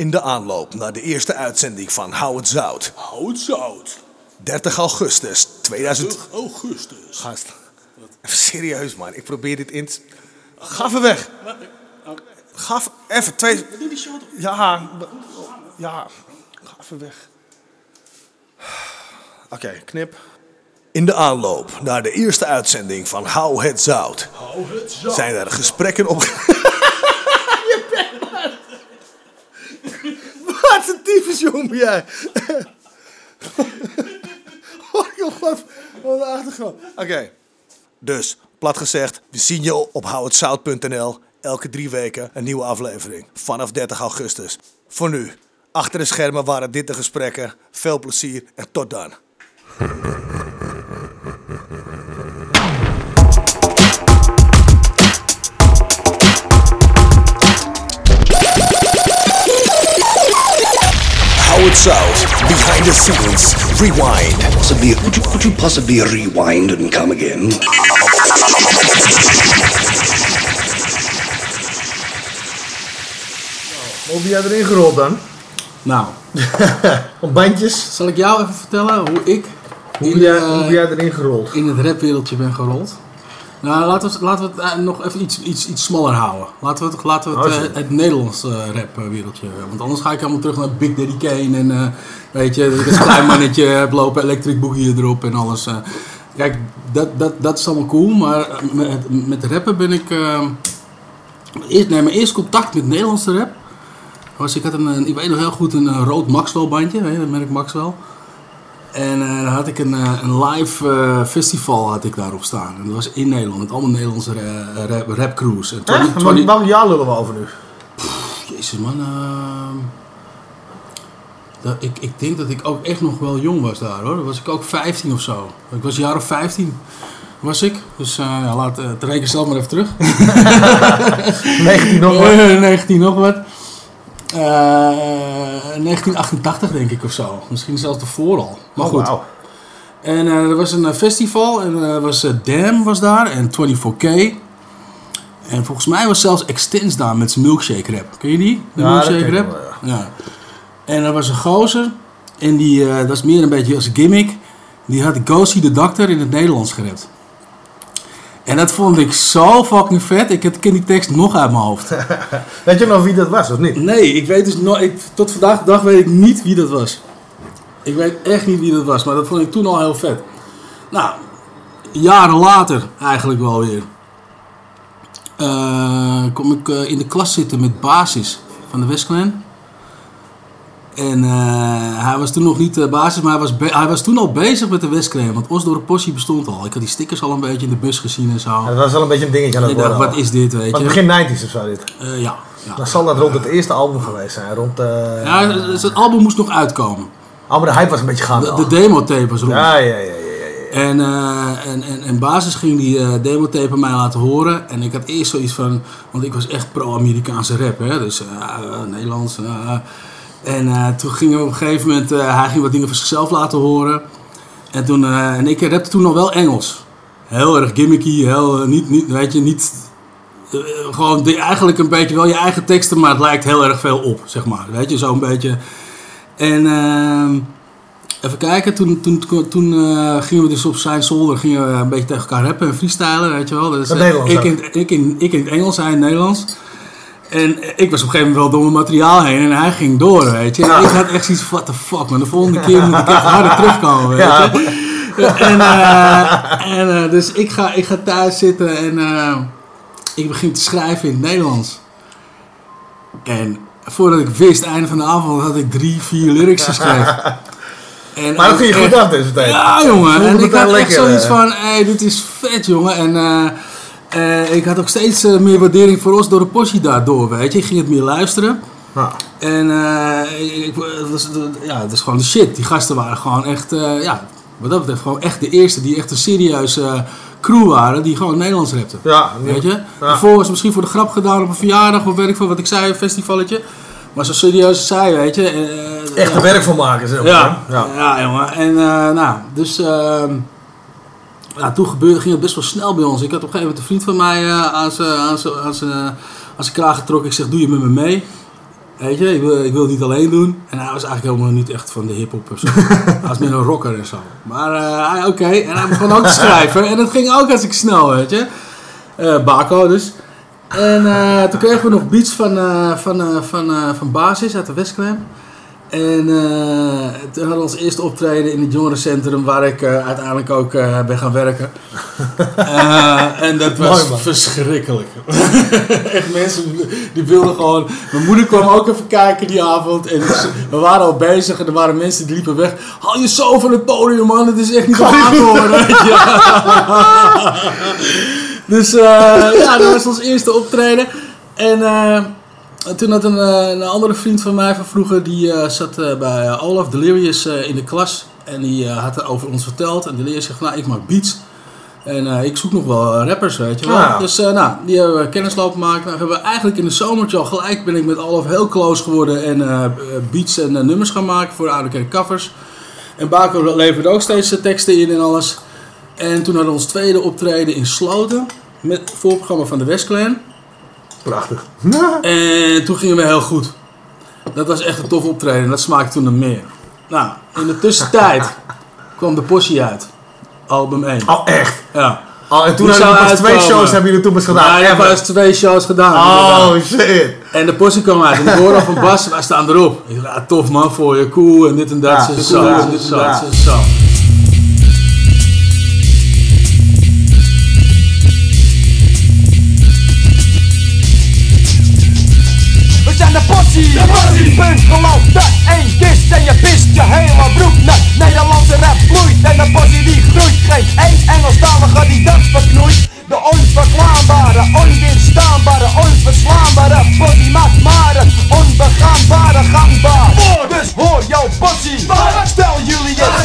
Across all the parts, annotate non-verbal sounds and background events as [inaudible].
In de aanloop naar de eerste uitzending van Hou het Zout. Hou het zout. 30 augustus 2000. augustus. Gast. Even serieus man, ik probeer dit in te... Ga even weg. Ga even, twee... Doe die shot. Ja, ja, ga even weg. Oké, knip. In de aanloop naar de eerste uitzending van Hou het Zout Hou het zout. zijn er gesprekken op. [laughs] Wat een tyfus ben jij. Oh, wat wat een achtergrond. Oké. Dus, plat gezegd, we zien je op houhetzout.nl. Elke drie weken een nieuwe aflevering. Vanaf 30 augustus. Voor nu, achter de schermen waren dit de gesprekken. Veel plezier en tot dan. [laughs] Scenes. Rewind. Possibly, could you, could you possibly rewind and come again? Hoe ben jij erin gerold dan? Nou, [laughs] Op bandjes? zal ik jou even vertellen hoe ik Hoe in, ben jij, eh, hoe ben jij erin gerold? in het rapwereldje ben gerold? Nou, laten we, laten we het eh, nog even iets, iets, iets smaller houden. Laten we het, laten we het, eh, shit. het Nederlands eh, rapwereldje. Want anders ga ik helemaal terug naar Big Daddy Kane. En eh, weet je, dat ik als [laughs] klein mannetje heb lopen, Electric Boogie erop en alles. eh. Kijk, dat, dat, dat is allemaal cool. Maar eh, met, met rappen ben ik... eh, eerst, nee, mijn eerste contact met Nederlandse rap... Was, ik had een, ik weet nog heel goed, een, eh, rood Maxwell bandje. Weet je, dat merk Maxwell. En eh, dan had ik een, eh, een live eh, festival had ik daarop staan. En dat was in Nederland, met allemaal Nederlandse ra- rap, rapcrews. En Echt? 20 Maar 20 welk jaar lullen we over nu? Jezus man, ehm, dat, ik, ik denk dat ik ook echt nog wel jong was daar hoor. Dan was ik ook 15 of zo. Ik was een jaar of 15 was ik. Dus ja, laat uh, reken zelf maar even terug. [laughs] 19 nog wat? [laughs] Eh, 19 nog wat. Eh, 1988 denk ik of zo. Misschien zelfs ervoor al. Maar Oh, goed. En eh, er was een eh, festival en er was eh, Dam was daar en 24K. En volgens mij was zelfs Extens daar met zijn milkshake rap. Ken je die? De Ja, milkshake rap? wel, ja. En er was een gozer en die eh, dat was meer een beetje als gimmick. Die had Go See the Doctor in het Nederlands gerept. En dat vond ik zo fucking vet. Ik ken die tekst nog uit mijn hoofd. [laughs] Weet je nog wie dat was of niet? Nee, ik weet dus nog, ik, tot vandaag de dag weet ik niet wie dat was. Ik weet echt niet wie dat was, maar dat vond ik toen al heel vet. Nou, jaren later eigenlijk wel weer. eh, kom ik eh, in de klas zitten met basis van de Westclan. En eh, hij was toen nog niet de basis, maar hij was, hij was toen al bezig met de Westclan. Want Osdorp Possie bestond al. Ik had die stickers al een beetje in de bus gezien en zo. Ja, dat was wel een beetje een dingetje aan het worden. wat is dit, weet Maar je? begin 90s of zo dit. Eh, ja. ja. Dan zal dat rond het eerste album geweest zijn. Rond. Ja, het album moest nog uitkomen. Oh, maar de hype was een beetje gaande De, al. de demotape was rond. Ja, ja, ja, ja, ja. En, eh, en, en, en basis ging die eh demotape mij laten horen. En ik had eerst zoiets van... Want ik was echt pro-Amerikaanse rap, hè. Dus eh, eh, Nederlands. En eh, toen ging op een gegeven moment... eh, hij ging wat dingen van zichzelf laten horen. En, toen, eh, en ik rapte toen nog wel Engels. Heel erg gimmicky. Heel, niet, niet, weet je, niet... gewoon de- eigenlijk een beetje wel je eigen teksten, maar het lijkt heel erg veel op, zeg maar. Weet je, zo'n beetje. En ehm, even kijken, toen, toen, toen, gingen we dus op zijn zolder gingen we een beetje tegen elkaar rappen en freestylen, weet je wel. Dus, Dat Nederlands ik, in, ik, in, ik in het Engels, hij in het Nederlands. En ik was op een gegeven moment wel door mijn materiaal heen en hij ging door, weet je. En ik had echt zoiets van, what the fuck, man. De volgende keer moet ik echt harder terugkomen, weet Ja. je. En, eh, en eh, dus ik ga, ik ga thuis zitten en eh, ik begin te schrijven in het Nederlands. En voordat ik wist, einde van de avond, had ik drie, vier lyrics geschreven. [laughs] En Maar dat ging je goed af dus meteen. Ja, jongen. En ik had echt lekker, zoiets van, hey, dit is vet, jongen. En eh, ik had ook steeds eh, meer waardering voor ons door de possie daardoor, weet je. Ik ging het meer luisteren. Ja. En eh, ik, het was, ja, het is gewoon de shit. Die gasten waren gewoon echt, ja, wat dat betreft gewoon echt de eerste die echt een serieuze crew waren die gewoon Nederlands rapten. Ja, Weet je? Ja. Daarvoor was het misschien voor de grap gedaan op een verjaardag of ik veel wat ik zei, een festivalletje. Maar zo serieus als zij, weet je. Echt ja. er werk van maken, zeg maar. Ja, ja. ja. jongen. En nou, dus ehm, ja, toen gebeurde, ging het best wel snel bij ons. Ik had op een gegeven moment een vriend van mij eh, aan zijn aan aan zijn- aan kraag getrokken. Ik zeg, doe je met me mee? Weet je, ik wil, ik wil het niet alleen doen. En hij was eigenlijk helemaal niet echt van de hip-hop zo. [laughs] hij was meer een rocker en zo. Maar eh, oké, en hij begon ook te schrijven. En dat ging ook als ik snel, weet je. Eh Baco dus. En eh, toen kregen we nog beats van, eh, van, eh, van, eh, van Basis uit de Westclan. En eh, toen hadden we ons eerste optreden in het jongerencentrum waar ik eh, uiteindelijk ook eh, ben gaan werken. [laughs] En dat was Mooi, verschrikkelijk. [laughs] Echt mensen die wilden gewoon... Mijn moeder kwam ook even kijken die avond. En we waren al bezig en er waren mensen die liepen weg. Haal je zo van het podium man, het is echt niet waar te horen. Dus eh, ja, dat was ons eerste optreden. En eh, toen had een, eh, een andere vriend van mij van vroeger, die eh, zat eh, bij Olaf Delirious in de klas. En die had er over ons verteld. En Delirious zegt, nou ik maak beats. En ik zoek nog wel rappers, weet je wel. Ah. Dus nou, die hebben we kennis lopen maken. Nou, hebben we eigenlijk in de zomertje al gelijk ben ik met Olaf heel close geworden. En beats en nummers gaan maken voor de oude covers. En Baco leverde ook steeds teksten in en alles. En toen hadden we ons tweede optreden in Sloten. Met het voorprogramma van de Westclan. Prachtig. En toen gingen we heel goed. Dat was echt een tof optreden. Dat smaakte toen naar meer. Nou, in de tussentijd [laughs] kwam de Possie uit. Album 1. Oh, echt? Ja. Oh, en toen hebben zou jullie pas twee shows hebben jullie toen pas gedaan. Maar ik heb pas twee shows gedaan. Oh, inderdaad. shit. En de Possie kwam uit. En ik hoorde al van Bas, wij staan erop. Ik dacht, ah, tof man voor je, cool en dit en dat. Ja, zo, ja, en dit en dat, ja. zo, possie. Punt geloof dat één kist en je pist je hele broek nat. Nederlandse rap bloeit en de possie die groeit. Geen één Engelstalige die dat verknoeit. De onverklaarbare, onweerstaanbare, onverslaanbare possie maakt maar onbegaanbare gangbaar. Dus hoor jouw possie, stel jullie het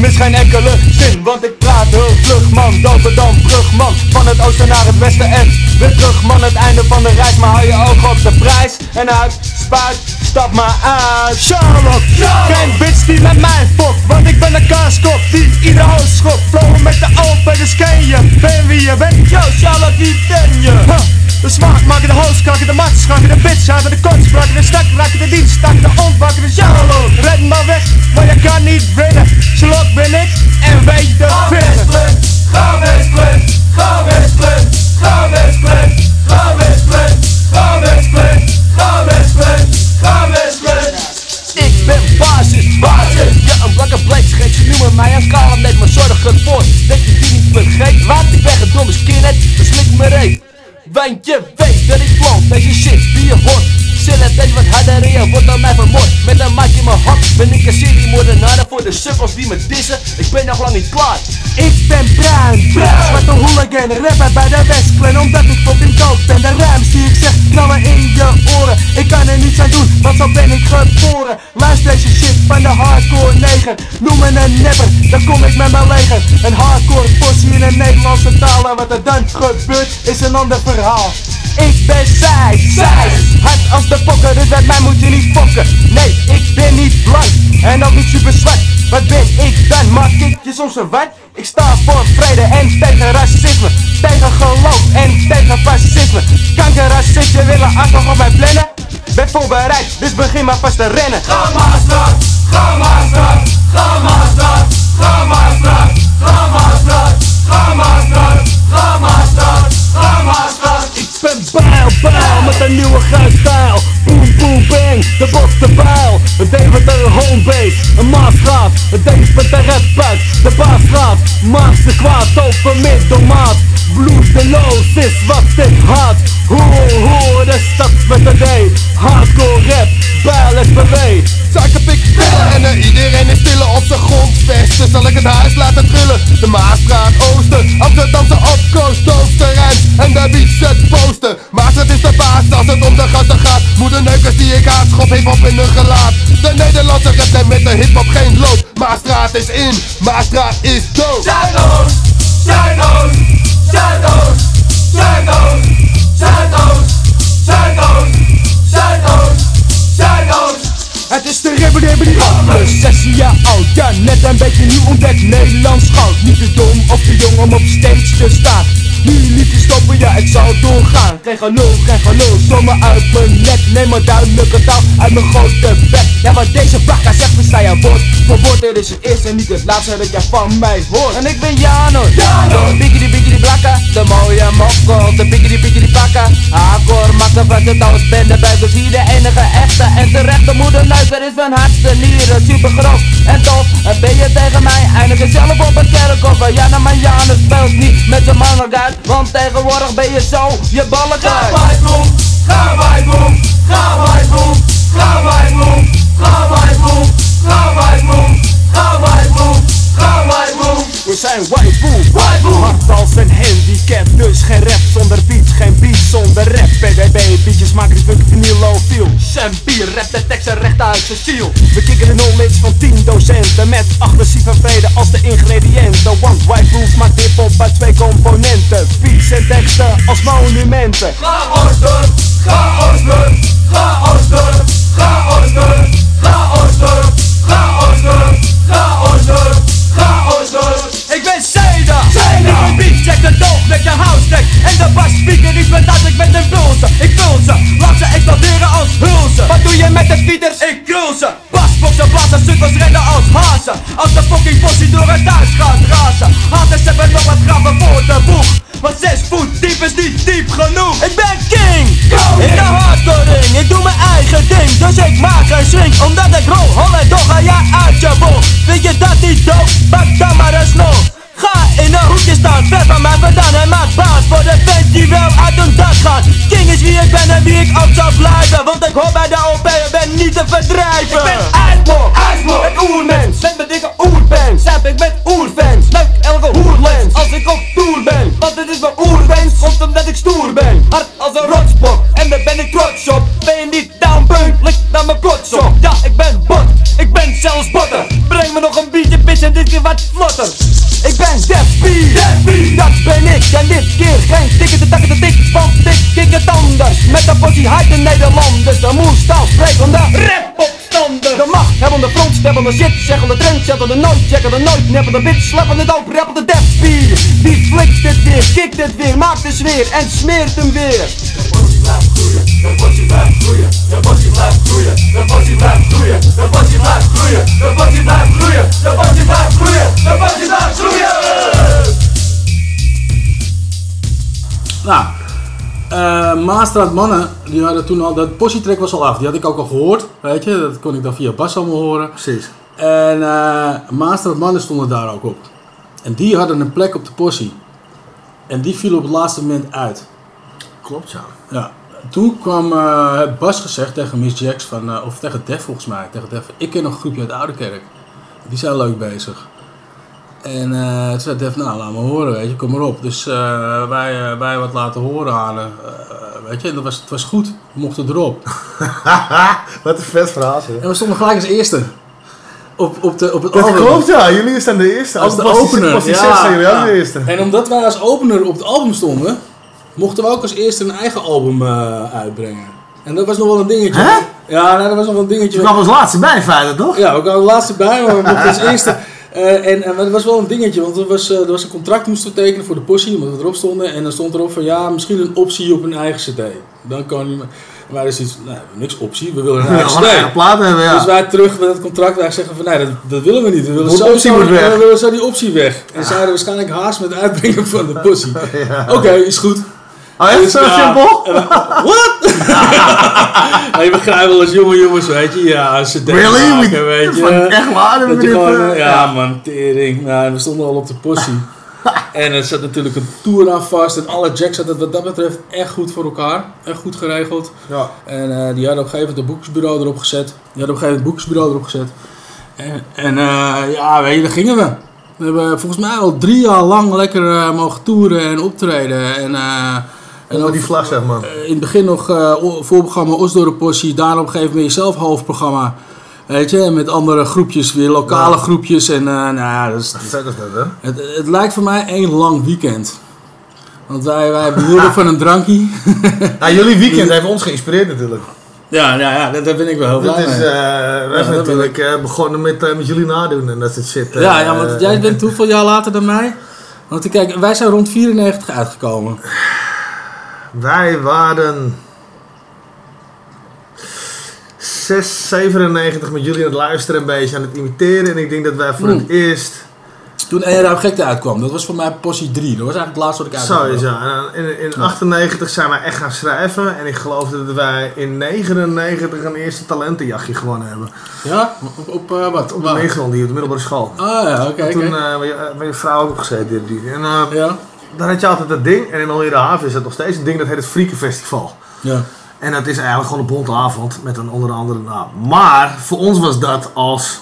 mis geen enkele zin. Want ik praat heel vlug man, Dopendam, brugman. Van het oosten naar het westen en weer terug man. Het einde van de reis, maar hou je ogen op de prijs. En uit, spuit, stap maar uit. Charlotte, geen bitch die met mij fokt. Want ik ben een kaaskop die ieder hoofd schopt. Vlogen met de open, dus ken je. Ben wie je bent, yo Charlotte, die ben je. De smaak maken de kraken de mat, schaken de bitch, haken de kont, spraken de stak, raken de dienst, staken de ontbakken de Charlotte. Red maar weg, maar je kan niet winnen. Charlotte ben ik en weet ben ik een seriemoordenaar. Voor de sukkels die me dissen, ik ben nog lang niet klaar. Ik ben bruin, bruin, zwarte hooligan, rapper bij de Westclan Omdat ik fucking dood ben, de rijms die ik zeg knallen in je oren. Ik kan er niets aan doen, want zo ben ik geboren. Luister deze shit van de hardcore neger. Noem me een nepper, dan kom ik met mijn leger. Een hardcore possie in een Nederlandse taal En wat er dan gebeurt, is een ander verhaal ik ben zij, zij. Hard als de fokker, dus met mij moet je niet fokken. Nee, ik ben niet blank en ook niet super zwart. Wat ben ik dan? Maak ik je soms een wat? Ik sta voor vrede en tegen racisme. Tegen geloof en tegen fascisme. Kankerracisten willen alcohol op mij plannen. Ben voorbereid, dus begin maar vast te rennen. Ga maar straat, ga maar ga maar ga maar bijl met een nieuwe stijl. Boom, boom, bang, de bot de bijl. Het Deventer homebase, een maasstraat. Het Deventer rapbuik, de baasstraat. Maakse kwaad over middelmaat. Bloedeloos is wat ik haat. Hoor, hoor, de stad met een D. Hardcore rap, bijl SPW. Suikerpik pillen en eh, iedereen is stille op zijn grondvesten Zal ik het huis laten trillen De Maasstraat Oosten, Amsterdamse opkoos Toofterrein en de beat in hun gelaat De Nederlanders rapper met de hiphop geen lood Maastraat is in, Maastraat is dood Shadows. Shadows. Shadows. Shadows. Shadows. Shadows. Shadows. Het is de ribber die, Plus zes jaar oud, ja net een beetje nieuw ontdekt Nederlands goud Niet te dom of te jong om op steeds te ja ik zal doorgaan. Geen gelul, geen gelul, zomaar uit mijn nek Neem maar duidelijke taal uit mijn grote bek. Ja wat deze bakka zegt, versta je woord. Voor woord Dit is het eerste en niet het laatste dat jij van mij hoort. En ik ben Jano, Jano blakka, de mooie mokkel De biggity biggity pakka, akkoord makken van de touw Ben de buik, dus hier de enige echte En terechte moeder. Luister is van hardste nieren Super groot en tof, en ben je tegen mij? Eindelijk zelf op een kerkhof. Ja maar Janus speelt niet met mannen uit. Want tegenwoordig ben je zo je ballen kwijt. Ga wij boom, ga wij boom, ga wij boom, ga wij boom, ga wij boom, ga wij boom, ga wij we zijn boom Hard als een handicap, dus geen rap zonder beats Geen beat zonder rap, BBB Beatjes maken die funky vinylofiel Sam bier, rap de teksten recht uit zijn ziel. We kicken de knowledge van 10 docenten Met agressieve vrede als de ingrediënten. Want boom maakt hiphop uit twee componenten. Beats en teksten als monumenten. Ga Osdorp, ga Osdorp, ga ga als hulzen. Wat doe je met de speeders? Ik krul ze Basboxen, blazen, sukkels rennen als hazen. Als de fucking possie door het huis gaat razen. Haters hebben nog wat graven voor de boeg. Want zes voet diep is niet diep genoeg. Ik ben king, in de hardcore ring Ik doe mijn hebben de front, steppen de shit Zeggen de trend, zetten de nooit, checken de nooit bitch, slappen de doop, rappen de B Die flikt dit weer, kikt dit weer, maakt de sfeer En smeert hem weer. De bossie blijft groeien, de bossie blijft groeien, de bossie blijft groeien, de bossie blijft groeien, de bossie blijft groeien, de bossie blijft groeien, de bossie blijft groeien. Nou, eh Maastraat Mannen, die hadden toen al, dat Possie-track was al af. Die had ik ook al gehoord, weet je. Dat kon ik dan via Bas allemaal horen. Precies. En eh Maastraat Mannen stonden daar ook op. En die hadden een plek op de Possie. En die viel op het laatste moment uit. Klopt, ja. Ja. Toen kwam heeft Bas gezegd tegen Miss Jax, van, of tegen Def volgens mij. Tegen Def, ik ken nog een groepje uit Oudekerk. Die zijn leuk bezig. En eh toen zei Def, nou laat me horen, weet je, kom maar op. Dus eh, wij, eh, wij wat laten horen aan weet je, en dat was, het was goed. We mochten erop. [laughs] Wat een vet verhaal, zeg. En we stonden gelijk als eerste. Op, op, de, op het Dat album. klopt, ja. Jullie staan de eerste. Als de die- opener. Was die ja, zes, zijn jullie ook ja. de eerste. En omdat wij als opener op het album stonden, mochten we ook als eerste een eigen album uitbrengen. En dat was nog wel een dingetje. Hè? Ja, nou, dat was nog wel een dingetje. Je kwam als laatste bij in feite, toch? Ja, we kwamen de laatste bij, maar we mochten als eerste. Eh, en, en dat was wel een dingetje, want er was, eh, er was een contract moesten we tekenen voor de possie, omdat we erop stonden. En dan stond erop van ja, misschien een optie op een eigen CD. Dan kan je. Wij dus iets, nee, niks optie, we willen een Ja, eigen eigen CD. plaat hebben, ja. Dus wij terug met het contract, wij zeggen van nee, dat, dat willen we niet. We willen weg. we willen zo die optie weg. En zeiden waarschijnlijk haast met het uitbrengen van de [laughs] possie. Oké, is goed. Oh, echt Dus, zo simpel? What? ja, je begrijpt wel als jonge jongens, weet je. Ja, als ze Really? maken, We- weet je. van- echt waar? Dat je gewoon, eh, ja man, tering. Nou, we stonden al op de possie. [laughs] en er zat natuurlijk een tour aan vast. En alle jacks hadden het wat dat betreft echt goed voor elkaar. Echt goed geregeld. Ja. En eh, die hadden op een gegeven moment een boekersbureau erop gezet. Die hadden op een gegeven moment een boekersbureau erop gezet. En, en eh, ja, weet je, daar gingen we. We hebben volgens mij al drie jaar lang lekker mogen toeren en optreden. En, eh, en die vlag, zeg maar. eh, in het begin nog o- voorprogramma Osdorp Possie. Daarna op een gegeven moment jezelf hoofdprogramma. Weet je, met andere groepjes, weer lokale Ja. groepjes. En eh, nou ja, dat is, Vet is dat, hè? het, het lijkt voor mij één lang weekend. Want wij, wij behoorden van een drankje. Ja, [laughs] jullie weekend heeft ons geïnspireerd natuurlijk. Ja, ja, ja, daar ben ik wel heel blij mee. wij zijn natuurlijk begonnen met, met jullie nadoen en dat soort shit. ja, ja, want jij bent [laughs] hoeveel jaar later dan mij? Want kijk, wij zijn rond 94 uitgekomen. Wij waren 6, 97 met jullie aan het luisteren, een beetje aan het imiteren. En ik denk dat wij voor het eerst... Toen ERM Gekte uitkwam, dat was voor mij Possie 3. Dat was eigenlijk het laatste wat ik uitkwam. Sowieso. En in, in 98 zijn wij echt gaan schrijven. En ik geloof dat wij in 99 een eerste talentenjachtje gewonnen hebben. Ja? Op, op eh, wat? Op de? Nederland, die op de middelbare school. Ah ja, oké. Toen oké. eh, ben je, je vrouw ook opgezeten. Die. En eh, Ja? Daar had je altijd dat ding. En in Almere Haven is het nog steeds een ding dat heet het Friekenfestival. Ja. En dat is eigenlijk gewoon een bonte avond met een onder andere naam. Maar voor ons was dat als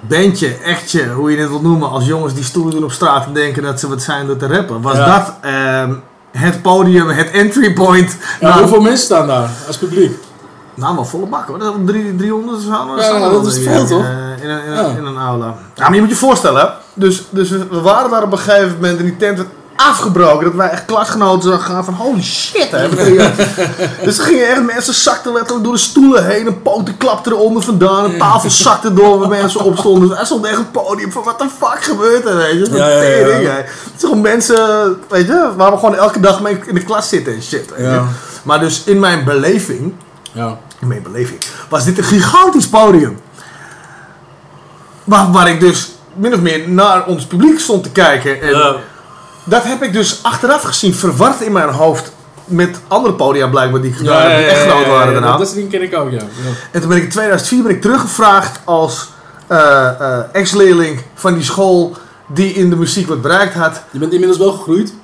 bandje, echtje, hoe je het wilt noemen, als jongens die stoelen doen op straat en denken dat ze wat zijn door te rappen, was Ja. dat ehm, het podium, het entry point. Ja, naar- hoeveel mensen staan daar als publiek? Nou, maar volle bak hoor. Dat is drie- 300 of zo. Ja, dat is veel, toch? eh, in, een, in, in een aula. Ja, maar je moet je voorstellen. Dus, dus we, waren daar op een gegeven moment en die tent werd afgebroken. Dat wij echt klasgenoten zagen gaan van holy shit. Hè. dus er gingen echt mensen zakten letterlijk door de stoelen heen. Een poten klapte eronder vandaan. Een tafel zakte door waar mensen op stonden. Dus er stond echt een podium van wat de fuck gebeurt er. Weet je? Ja, ja, ja. is gewoon mensen, weet je, waar we gewoon elke dag mee in de klas zitten en shit. Ja. Maar dus in mijn beleving Ja. in mijn beleving, was dit een gigantisch podium. Waar, waar ik dus min of meer naar ons publiek stond te kijken. En Ja. dat heb ik dus achteraf gezien verward in mijn hoofd met andere podia blijkbaar die ik gedaan Ja, heb, ja, die echt ja, groot ja, waren ja, daarna. Dat is ding ken ik ook, ja. ja. En toen ben ik in 2004 ben ik teruggevraagd als eh, eh, ex-leerling van die school die in de muziek wat bereikt had. Je bent inmiddels wel gegroeid.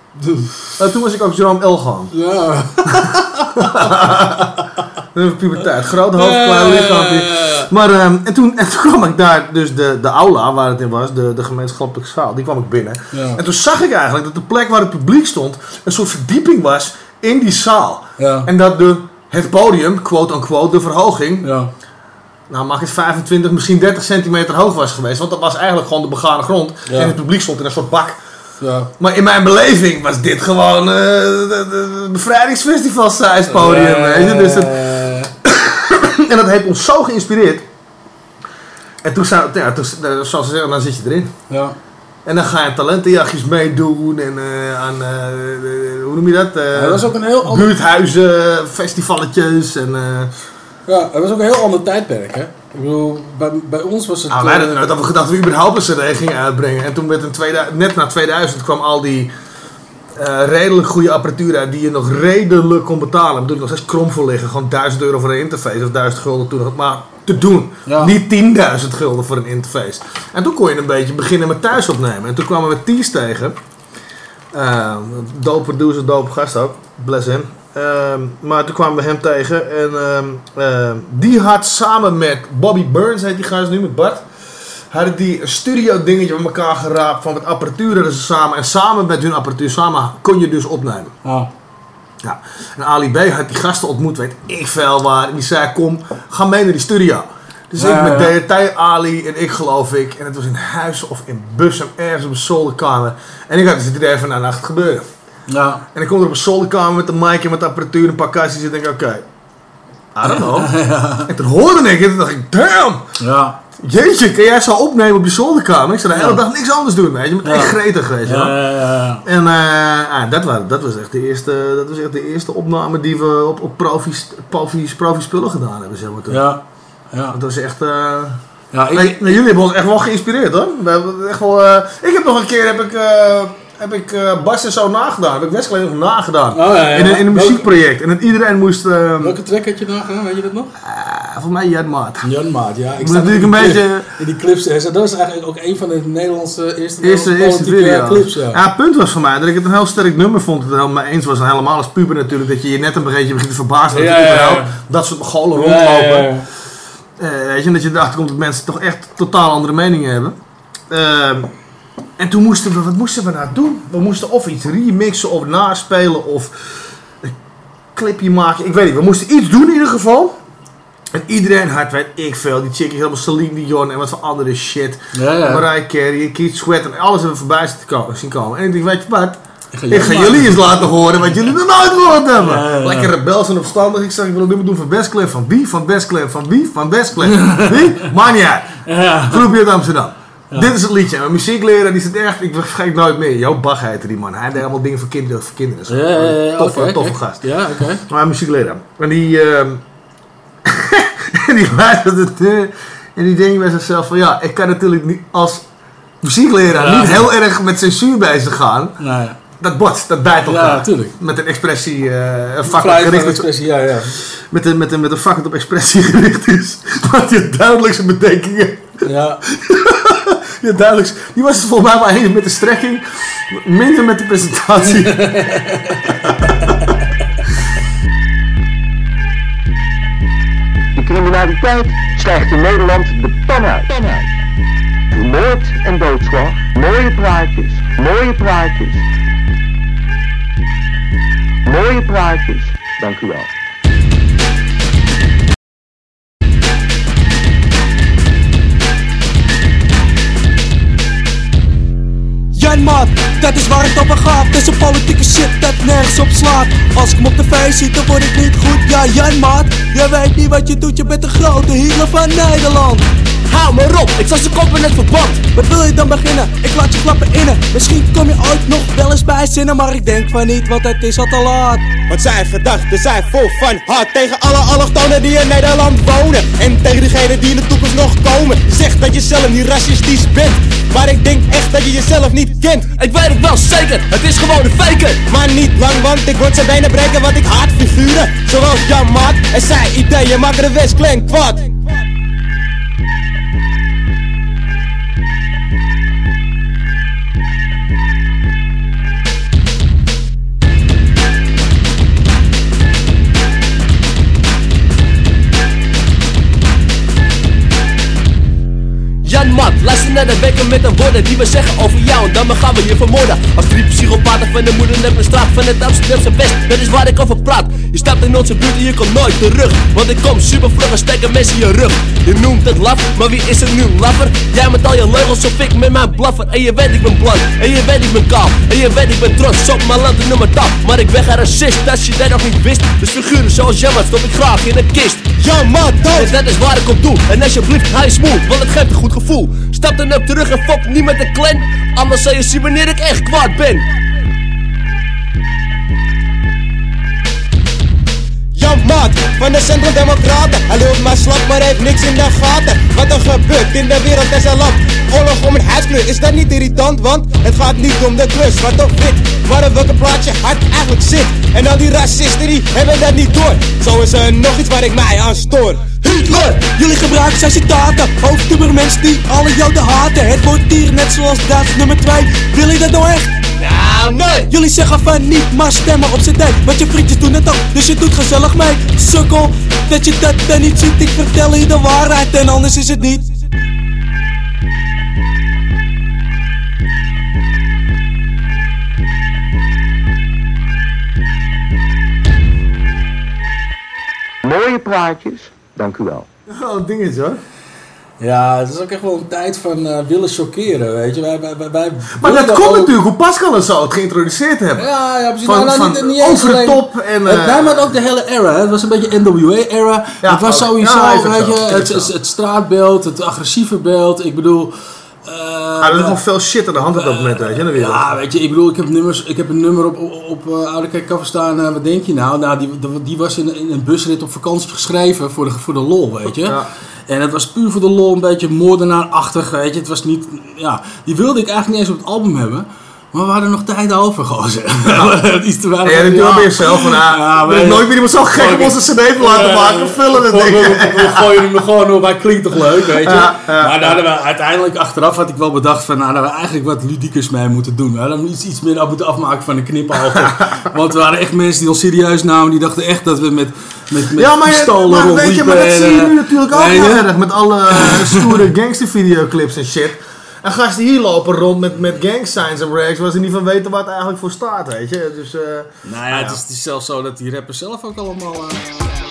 En [laughs] toen was ik ook Jerome Elgaan. Ja. [laughs] Puberteit. Groot hoofd, klein lichaampje. Maar ehm, en, toen, [laughs] en toen kwam ik daar, dus de, de aula waar het in was, de, de gemeenschappelijke zaal, die kwam ik binnen. Ja. En toen zag ik eigenlijk dat de plek waar het publiek stond een soort verdieping was in die zaal. Ja. En dat de, het podium, quote unquote, de verhoging, Ja. nou mag het 25, misschien 30 centimeter hoog was geweest. Want dat was eigenlijk gewoon de begane grond. En het publiek stond in een soort bak. Ja. Maar in mijn beleving was dit gewoon eh de, de bevrijdingsfestival size podium. weet je? Dus het, Eh, [coughs] en dat heeft ons zo geïnspireerd. En toen, zou, ja, toen, eh, zoals ze zeggen, dan zit je erin. ja. En dan ga je talentenjachtjes meedoen en eh, aan, eh, eh, hoe noem je dat? Eh, dat was ook een heel ander, buurthuizen, festivalletjes en... eh ja, het was ook een heel ander tijdperk, hè. Ik bedoel, bij, bij ons was het... nou, wij eh, hadden nooit over gedacht dat we überhaupt een cd gingen uitbrengen. En toen werd in 2000, net na 2000 kwam al die eh, redelijk goede apparatuur uit die je nog redelijk kon betalen. Ik bedoel, nog steeds krom voor liggen. Gewoon 1000 euro voor een interface of 1000 gulden toen nog. Maar te doen. Ja. Niet 10.000 gulden voor een interface. En toen kon je een beetje beginnen met thuis opnemen. En toen kwamen we Ties tegen. Uh, dope producer, dope gast ook. Bless him. Ehm, maar toen kwamen we hem tegen. En ehm, ehm, die had samen met Bobby Burns, heet die gast nu, met Bart. Hadden die een studio dingetje met elkaar geraapt van wat apparatuur ze samen. En samen met hun apparatuur samen kon je dus opnemen. ja. Ja. En Ali B had die gasten ontmoet, weet ik veel waar. En die zei, kom, ga mee naar die studio. Dus Ja, ik met ja. DRT, Ali en ik geloof ik. En het was in huis of in Bussum, ergens op een zolderkamer. En ik had dus het idee van, nou, nou gaat het gebeuren. Ja. En ik kom er op een zolderkamer met de mic en met de apparatuur en een paar kastjes. En ik denk, oké, I don't know. [laughs] En toen hoorde ik het en dacht ik, damn! Ja. Jeetje, kan jij zo opnemen op je zolderkamer? Ik zou de hele dag niks anders doen, weet je. Met echt gretig, weet je. Ja, ja, ja. En eh, ah, dat, was, dat was echt de eerste, dat was echt de eerste opname die we op, op profies, profies, profi spullen gedaan hebben, zeg maar. Toen. Ja. Ja. Dat was echt... eh Ja, ik, nee, nee, jullie hebben ons echt wel geïnspireerd, hoor. We hebben echt wel, eh, ik heb nog een keer, heb ik, heb ik eh, Bas en zo nagedaan. Heb ik Wesley nog nagedaan. Oh, ja, ja. In, een, in een muziekproject. En dat iedereen moest... eh Welke track had je dan gedaan, weet je dat nog? voor mij Jan Maat. Jan Maat, ja. Ik natuurlijk een beetje- In die clips, hè. dat is eigenlijk ook een van de Nederlandse eerste, Eerste, Nederlandse eerste clips, ja. ja, het punt was voor mij dat ik het een heel sterk nummer vond. Het er helemaal eens was. En helemaal als puber natuurlijk. Dat je je net een beetje begint te verbazen. Dat, Ja, dat soort golen rondlopen. Eh, weet je, en dat je erachter komt dat mensen toch echt totaal andere meningen hebben. En toen moesten we, wat moesten we nou doen? We moesten of iets remixen of naspelen of een clipje maken. Ik weet niet, we moesten iets doen in ieder geval. En iedereen had, weet ik veel, die chickies helemaal Celine Dion en wat voor andere shit. Ja, ja. Mariah Carey, Keith Sweat en alles hebben we voorbij zien komen-. En ik denk, weet je wat? Ik ga jullie eens laten horen wat jullie nog nooit gehoord hebben. Ja, ja, ja. Lekker rebels en opstandig. Ik zeg, ik wil een nummer doen van Westclef. Van wie? Van Westclef. Van wie? Van Westclef. [laughs] wie? Maakt niet uit. Ja. Groepje uit Amsterdam. Dit is het liedje. Mijn muziekleraar die zit echt, ik vergeet nooit meer. Jo Bach heette die man. Hij deed allemaal dingen voor kinderen. Voor kinderen. Ja, toffe, gast. Ja, oké. Maar een muziekleraar. En die, ehm [laughs] en die luistert het en die denkt bij zichzelf van ja, ik kan natuurlijk niet als muziekleraar Ja. niet heel erg met censuur bezig gaan. Ja. Dat botst, dat bijt elkaar. Ja, tuurlijk. Met een expressie, eh een vak Vrij van gericht is, expressie, ja, ja. met een, met een, met een vak dat op expressie [laughs] gericht is. Wat je duidelijk zijn betekeningen. Ja, [laughs] Ja, duidelijk. Die was het volgens mij maar één met de strekking, minder met de presentatie. [laughs] De criminaliteit stijgt in Nederland de pan uit. Moord en doodslag. Mooie praatjes. Mooie praatjes. Mooie praatjes. Dank u wel. Jan maat, dat is waar het over gaat. Een politieke shit dat nergens op slaat. Als ik hem op tv zie, dan word ik niet goed. Ja, Jan maat, weet niet wat je doet. Je bent de grote Hitler van Nederland. Hou maar op, ik zal ze koppen in het verband. Wat wil je dan beginnen? Ik laat je klappen innen. Misschien kom je ooit nog wel eens bij zinnen, maar ik denk van niet, want het is al te laat. Want zijn gedachten zijn vol van haat tegen alle allochtonen die in Nederland wonen. En tegen diegenen die in de toekomst nog komen. Je zegt dat je zelf niet racistisch bent. Maar ik denk echt dat je jezelf niet kent. Ik weet het wel zeker, het is gewoon een faker. Maar niet lang, want ik word zijn benen breken, want ik haat figuren. Zoals Jan Maat en zijn ideeën maken de Westklank kwaad. Naar de weken met de woorden die we zeggen over jou. En dan gaan we je vermoorden. Als drie psychopaten van de moeder net mijn straat van het Amsterdamse West. Dat is waar ik over praat. Je stapt in onze buurt en je komt nooit terug. Want ik kom super vlug en steek een mes in je rug. Je noemt het laf, maar wie is er nu laffer? Jij met al je leugens of ik met mijn blaffer. En je weet ik ben blank, en je weet ik ben kaal. En je weet ik ben trots op mijn land en noem het af Maar ik ben geen racist, als je dat nog niet wist. Dus figuren zoals Jan Mat stop ik graag in een kist. Maat dood! en dat is waar ik op doe. En alsjeblieft, hij is moe, want het geeft een goed gevoel. Stap dan terug en fok niet met de clan. Anders zal je zien wanneer ik echt kwaad ben. Jan Maat van de Centrum Democraten. Hij loopt maar slap, maar heeft niks in de gaten. Wat er gebeurt in de wereld is een land. Oorlog om een huidskleur, is dat niet irritant? Want het gaat niet om de klus, wat of wit. Maar op welke plaats je hart eigenlijk zit. En al die racisten die hebben dat niet door. Zo is er nog iets waar ik mij aan stoor. Hitler! Jullie gebruiken zijn citaten. Hoofdtuber mensen die alle joden haten. Het wordt hier net zoals Duits nummer 2. Wil je dat nou echt? Nou, nee! Jullie zeggen van niet, maar stemmen op z'n tijd. Want je vriendjes doen het ook, dus je doet gezellig mee. Sukkel, dat je dat dan niet ziet. Ik vertel je de waarheid en anders is het niet. Mooie praatjes. Dank u wel. Oh, een dingetje hoor. Ja, het is ook echt wel een tijd van eh, willen chockeren, weet je. Wij, wij, wij, wij Maar dat komt ook- natuurlijk hoe Pascal het zo het geïntroduceerd hebben. Ja, ja, precies. Van- nou, nou, van niet, niet over de top en, Het, eh, maar ook de hele era. Het was een beetje NWA-era. Ja, het was ook. sowieso, Ja, weet je, het, het, het straatbeeld, het agressieve beeld. Ik bedoel... eh, Ah, er is nog veel shit aan de hand op dat moment, weet je, in de wereld. ja, weet je, ik bedoel, ik heb, nummers, ik heb een nummer op, op, op uh, Oude cover staan. eh, wat denk je nou? Nou, die, die, die was in, in een busrit op vakantie geschreven voor de, voor de lol, weet je. Ja. En het was puur voor de lol, een beetje moordenaarachtig, weet je. Het was niet, ja, die wilde ik eigenlijk niet eens op het album hebben. Maar we hadden nog tijd over, gozer. Iets [laughs] te weinig. Jij denkt wel bij jezelf van, ah, Ja, we nooit meer iemand zo gek om onze cd te laten maken. Vullen het we, ding. we, we gooien hem er gewoon op, hij klinkt toch leuk, weet je. Ja, ja, maar daar we uiteindelijk achteraf had ik wel bedacht van, nou, dat we eigenlijk wat ludiekers mee moeten doen. We hadden iets, iets meer af moeten afmaken van de kniphalen. [laughs] Want er waren echt mensen die ons serieus namen, die dachten echt dat we met, met, met Ja, maar, je- maar weet je, maar dat zie je nu eh, natuurlijk ook heel je? erg met alle [laughs] stoere gangstervideoclips en shit. En gasten hier lopen rond met, met gang signs en rags, waar ze niet van weten wat het eigenlijk voor staat, weet je. Dus, eh, Nou ja, het is, het is zelfs zo dat die rappers zelf ook allemaal... eh,